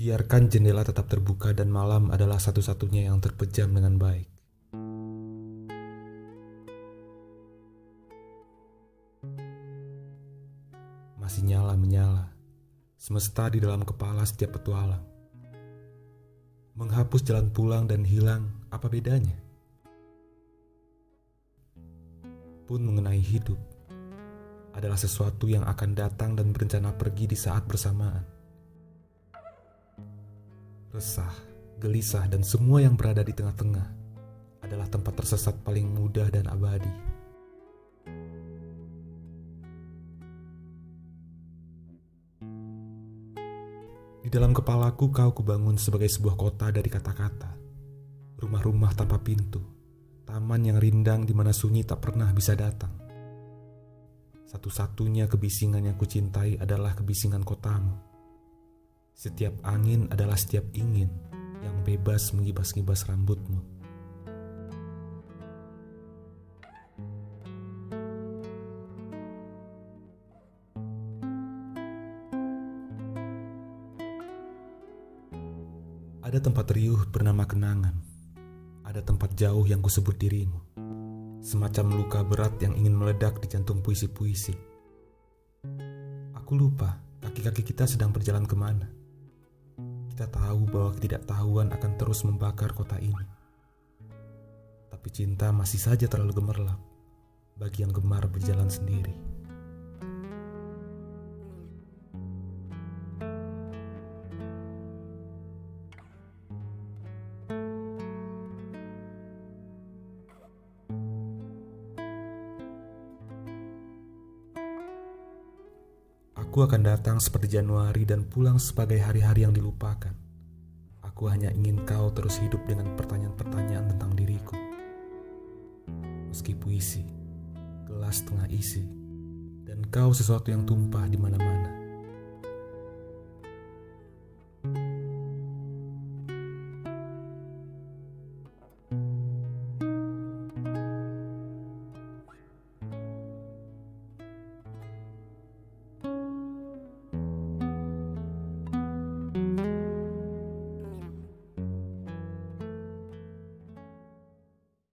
Biarkan jendela tetap terbuka dan malam adalah satu-satunya yang terpejam dengan baik. Masih nyala menyala, semesta di dalam kepala setiap petualang. Menghapus jalan pulang dan hilang, apa bedanya? Pun mengenai hidup, adalah sesuatu yang akan datang dan berencana pergi di saat bersamaan. Resah, gelisah, dan semua yang berada di tengah-tengah adalah tempat tersesat paling mudah dan abadi. Di dalam kepalaku kau kubangun sebagai sebuah kota dari kata-kata. Rumah-rumah tanpa pintu, taman yang rindang di mana sunyi tak pernah bisa datang satu-satunya kebisingan yang kucintai adalah kebisingan kotamu. Setiap angin adalah setiap ingin yang bebas mengibas-ngibas rambutmu. Ada tempat riuh bernama kenangan. Ada tempat jauh yang kusebut dirimu semacam luka berat yang ingin meledak di jantung puisi-puisi. Aku lupa kaki-kaki kita sedang berjalan ke mana. Kita tahu bahwa ketidaktahuan akan terus membakar kota ini. Tapi cinta masih saja terlalu gemerlap bagi yang gemar berjalan sendiri. Aku akan datang seperti Januari dan pulang sebagai hari-hari yang dilupakan. Aku hanya ingin kau terus hidup dengan pertanyaan-pertanyaan tentang diriku. Meski puisi, gelas tengah isi, dan kau sesuatu yang tumpah di mana-mana.